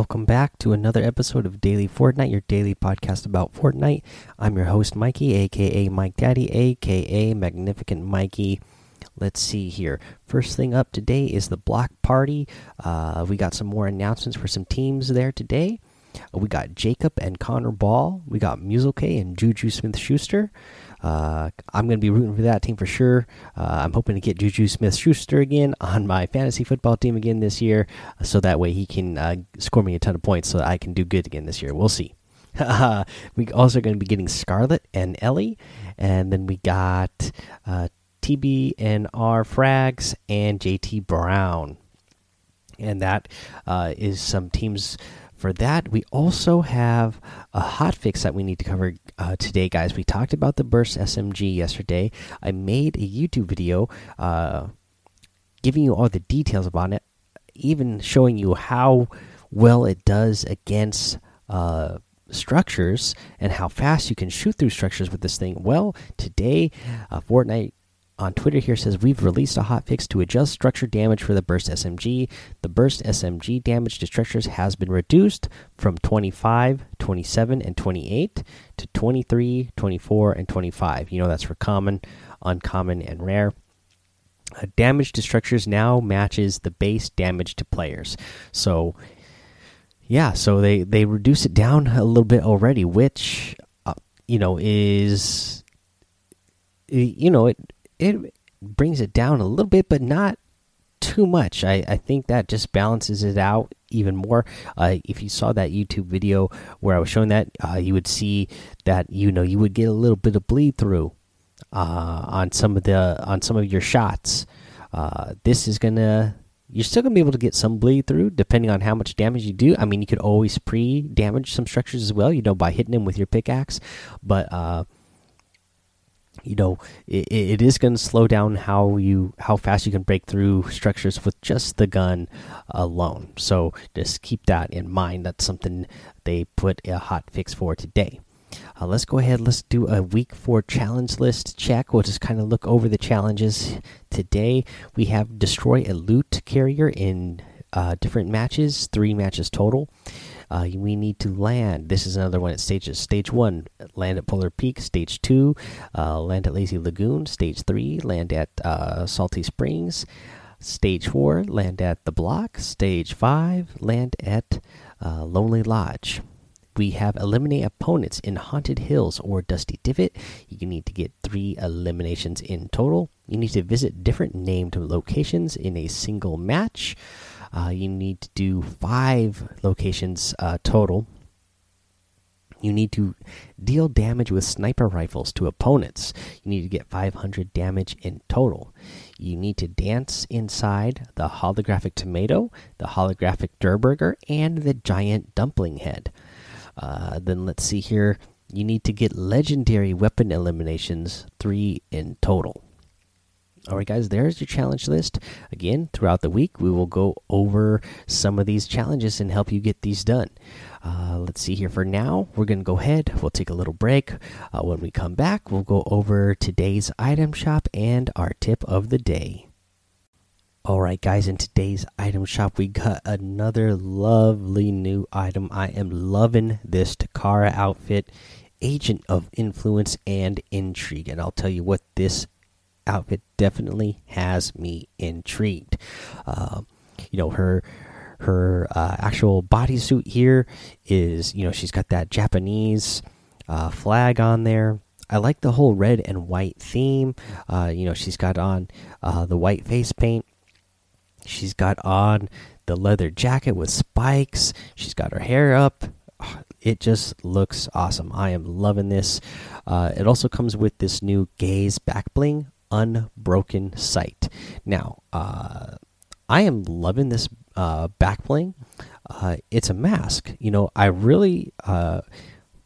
welcome back to another episode of Daily Fortnite, your daily podcast about Fortnite. I'm your host, Mikey, aka Mike Daddy, aka Magnificent Mikey. Let's see here. First thing up today is the block party. Uh, we got some more announcements for some teams there today. We got Jacob and Connor Ball. We got Muselk and Juju Smith Schuster. Uh, I'm going to be rooting for that team for sure. Uh, I'm hoping to get Juju Smith Schuster again on my fantasy football team again this year, so that way he can uh, score me a ton of points so I can do good again this year. We'll see. we also going to be getting Scarlet and Ellie, and then we got uh, TB and R Frags and JT Brown, and that uh, is some teams for that, we also have a hot fix that we need to cover uh, today, guys. We talked about the Burst SMG yesterday. I made a YouTube video uh, giving you all the details about it, even showing you how well it does against uh, structures and how fast you can shoot through structures with this thing. Well, today, uh, Fortnite on Twitter here says we've released a hotfix to adjust structure damage for the burst SMG. The burst SMG damage to structures has been reduced from 25, 27, and 28 to 23, 24, and 25. You know that's for common, uncommon, and rare. Uh, damage to structures now matches the base damage to players. So, yeah, so they they reduce it down a little bit already, which uh, you know is you know it it brings it down a little bit, but not too much. I, I think that just balances it out even more. Uh, if you saw that YouTube video where I was showing that, uh, you would see that you know you would get a little bit of bleed through uh, on some of the on some of your shots. Uh, this is gonna you're still gonna be able to get some bleed through depending on how much damage you do. I mean, you could always pre-damage some structures as well, you know, by hitting them with your pickaxe, but uh, you know it, it is going to slow down how you how fast you can break through structures with just the gun alone. So just keep that in mind. That's something they put a hot fix for today. Uh, let's go ahead. Let's do a week four challenge list check. We'll just kind of look over the challenges today. We have destroy a loot carrier in uh, different matches three matches total uh, we need to land. This is another one at stages. Stage one, land at Polar Peak. Stage two, uh, land at Lazy Lagoon. Stage three, land at uh, Salty Springs. Stage four, land at the Block. Stage five, land at uh, Lonely Lodge. We have eliminate opponents in Haunted Hills or Dusty Divot. You need to get three eliminations in total. You need to visit different named locations in a single match. Uh, you need to do five locations uh, total. You need to deal damage with sniper rifles to opponents. You need to get 500 damage in total. You need to dance inside the holographic tomato, the holographic Durrr Burger, and the giant dumpling head. Uh, then let's see here. You need to get legendary weapon eliminations, three in total. All right, guys, there's your challenge list. Again, throughout the week, we will go over some of these challenges and help you get these done. Uh, let's see here. For now, we're going to go ahead. We'll take a little break. Uh, when we come back, we'll go over today's item shop and our tip of the day. All right, guys, in today's item shop, we got another lovely new item. I am loving this Takara outfit, Agent of Influence and Intrigue. And I'll tell you what this outfit definitely has me intrigued. Uh, you know her her uh, actual bodysuit here is you know she's got that Japanese uh, flag on there. I like the whole red and white theme. Uh, you know she's got on uh, the white face paint. She's got on the leather jacket with spikes. She's got her hair up. It just looks awesome. I am loving this. Uh, it also comes with this new gaze back bling unbroken sight. Now, uh, I am loving this uh, back bling. Uh, it's a mask. You know, I really uh,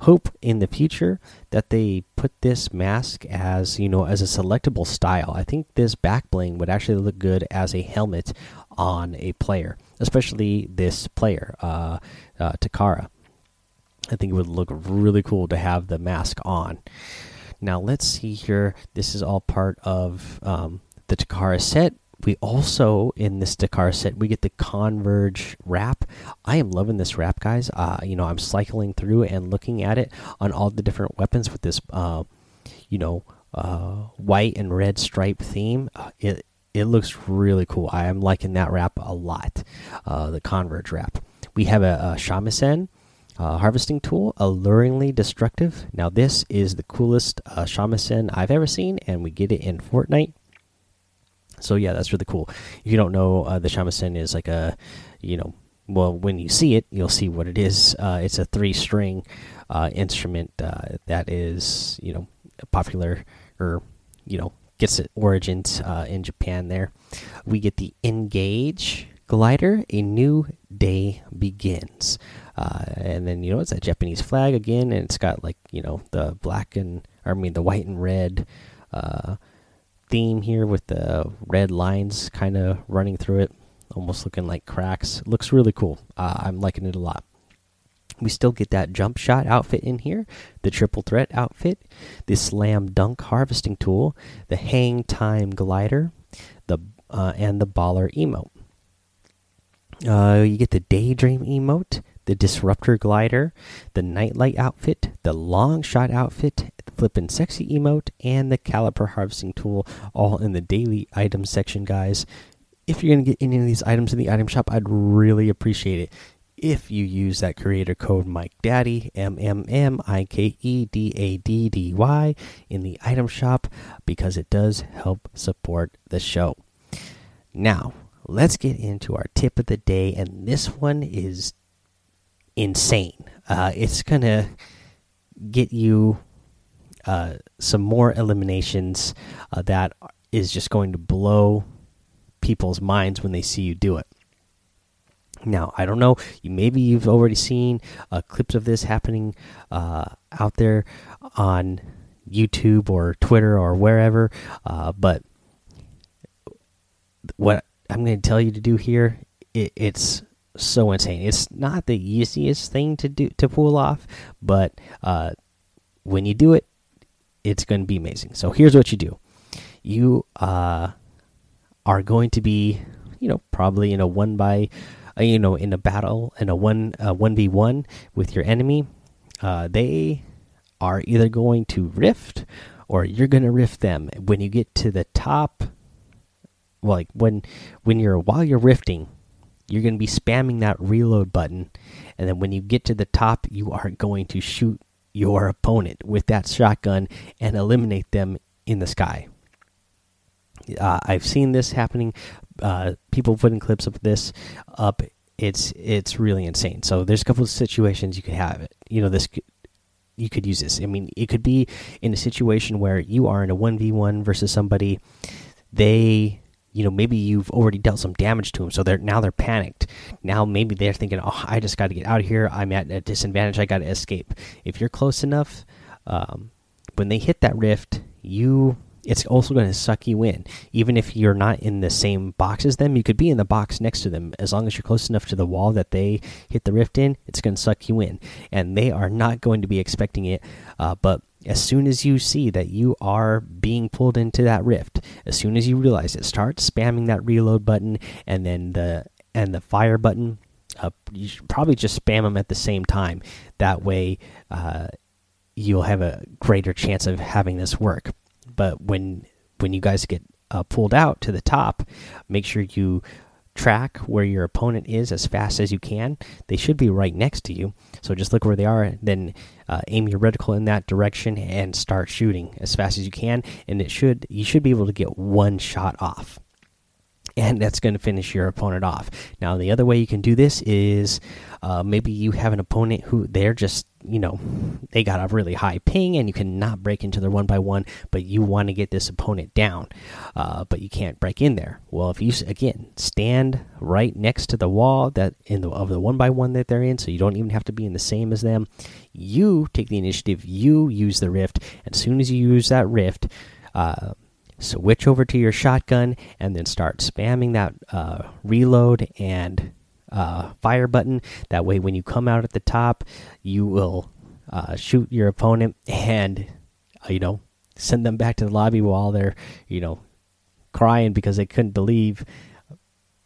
hope in the future that they put this mask as you know as a selectable style. I think this back bling would actually look good as a helmet on a player, especially this player, uh, uh, Takara. I think it would look really cool to have the mask on. Now let's see here. This is all part of um, the Takara set. we also in this Takara set we get the Converge wrap. I am loving this wrap, guys. Uh, you know, I'm cycling through and looking at it on all the different weapons with this, uh, you know, uh, white and red stripe theme. Uh, it it looks really cool. I am liking that wrap a lot. Uh, the Converge wrap. We have a, a Shamisen. Uh, harvesting tool, alluringly destructive. Now, this is the coolest uh, Shamisen I've ever seen, and we get it in Fortnite. So yeah, that's really cool. If you don't know, uh, the shamisen is like a, you know, well, when you see it, you'll see what it is. Uh, it's a three-string uh, instrument uh, that is, you know, popular or, you know, gets its origins in Japan. There, we get the Engage glider. A new day begins, uh, and then you know it's that Japanese flag again, and it's got like you know the black and I mean the white and red theme here with the red lines kind of running through it, almost looking like cracks. looks really cool. Uh, I'm liking it a lot. We still get that jump shot outfit in here, the triple threat outfit, the slam dunk harvesting tool, the hang time glider, the uh, and the baller emote. Uh, you get the daydream emote, the disruptor glider, the nightlight outfit, the long shot outfit, the flippin' sexy emote, and the caliper harvesting tool, all in the daily items section, guys. If you're gonna get any of these items in the item shop, I'd really appreciate it if you use that creator code Mike Daddy M M M I K E D A D D Y in the item shop because it does help support the show. Now, let's get into our tip of the day, and this one is insane. Uh, it's gonna get you uh, some more eliminations uh, that is just going to blow people's minds when they see you do it. Now, I don't know. You maybe you've already seen uh, clips of this happening uh, out there on YouTube or Twitter or wherever. Uh, but I'm going to tell you to do here, it, it's so insane. It's not the easiest thing to do to pull off, but uh, when you do it, it's going to be amazing. So here's what you do: you uh, are going to be, you know, probably in a one by, uh, you know, in a battle in a one one v one with your enemy. Uh, they are either going to rift or you're going to rift them. When you get to the top, like when when you're while you're rifting you're going to be spamming that reload button and then when you get to the top you are going to shoot your opponent with that shotgun and eliminate them in the sky. Uh, i've seen this happening uh, people putting clips of this up. It's it's really insane. So there's a couple of situations you could have it. You know this you could use this. I mean it could be in a situation where you are in a 1v1 versus somebody they you know maybe you've already dealt some damage to them so they're now they're panicked. Now maybe they're thinking oh i just got to get out of here. I'm at a disadvantage. I got to escape. If you're close enough um, when they hit that rift you it's also going to suck you in. Even if you're not in the same box as them you could be in the box next to them. As long as you're close enough to the wall that they hit the rift in it's going to suck you in. And they are not going to be expecting it uh, but as soon as you see that you are being pulled into that rift as soon as you realize it start spamming that reload button and then the and the fire button uh, you should probably just spam them at the same time. That way uh, you'll have a greater chance of having this work. But when when you guys get uh, pulled out to the top make sure you track where your opponent is as fast as you can. They should be right next to you. So just look where they are, then uh, aim your reticle in that direction and start shooting as fast as you can. And it should you should be able to get one shot off and that's going to finish your opponent off. Now, the other way you can do this is uh, maybe you have an opponent who they're just, you know, they got a really high ping and you cannot break into their one by one, but you want to get this opponent down, uh, but you can't break in there. Well, if you again stand right next to the wall that in the of the one by one that they're in, so you don't even have to be in the same as them, you take the initiative, you use the rift, and as soon as you use that rift, uh, switch over to your shotgun and then start spamming that uh, reload and uh, fire button. That way, when you come out at the top, you will uh, shoot your opponent and uh, you know send them back to the lobby while they're you know crying because they couldn't believe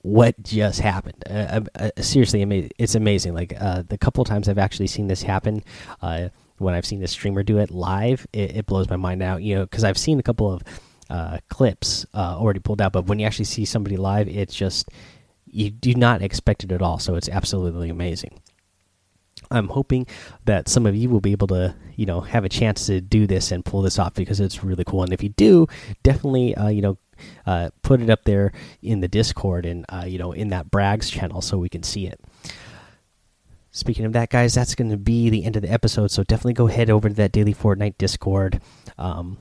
what just happened. Uh, uh, uh seriously, it's amazing. Like the couple times I've actually seen this happen, when I've seen a streamer do it live, it, it blows my mind out. You know, because I've seen a couple of uh, clips uh, already pulled out, but when you actually see somebody live, it's just you do not expect it at all. So it's absolutely amazing. I'm hoping that some of you will be able to, you know, have a chance to do this and pull this off because it's really cool. And if you do, definitely, uh, you know, uh, put it up there in the Discord and uh, you know in that Brags channel so we can see it. Speaking of that, guys, that's going to be the end of the episode. So definitely go head over to that Daily Fortnite Discord. Um,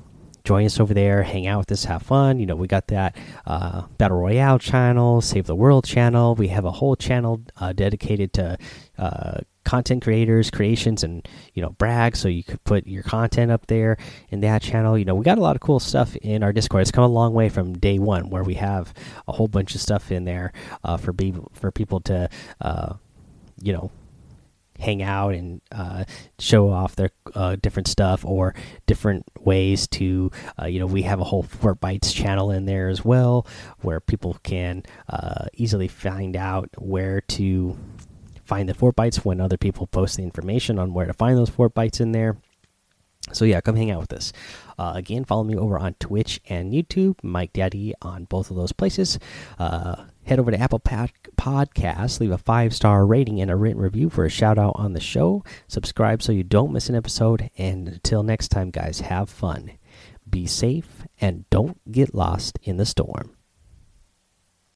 join us over there, hang out with us, have fun. You know, we got that uh, Battle Royale channel, Save the World channel. We have a whole channel uh, dedicated to uh, content creators creations and you know brag so you could put your content up there in that channel you know we got a lot of cool stuff in our discord it's come a long way from day one where we have a whole bunch of stuff in there uh, for people for people to uh, you know hang out and uh, show off their uh, different stuff or different ways to uh, you know we have a whole Fort Bytes channel in there as well where people can uh, easily find out where to find the Fort Bytes when other people post the information on where to find those Fort Bytes in there. So yeah, come hang out with us. Uh, again, follow me over on Twitch and YouTube, Mike Daddy on both of those places. Uh, head over to Apple Pod Podcasts, leave a five star rating and a written review for a shout out on the show. Subscribe so you don't miss an episode. And until next time, guys, have fun, be safe, and don't get lost in the storm.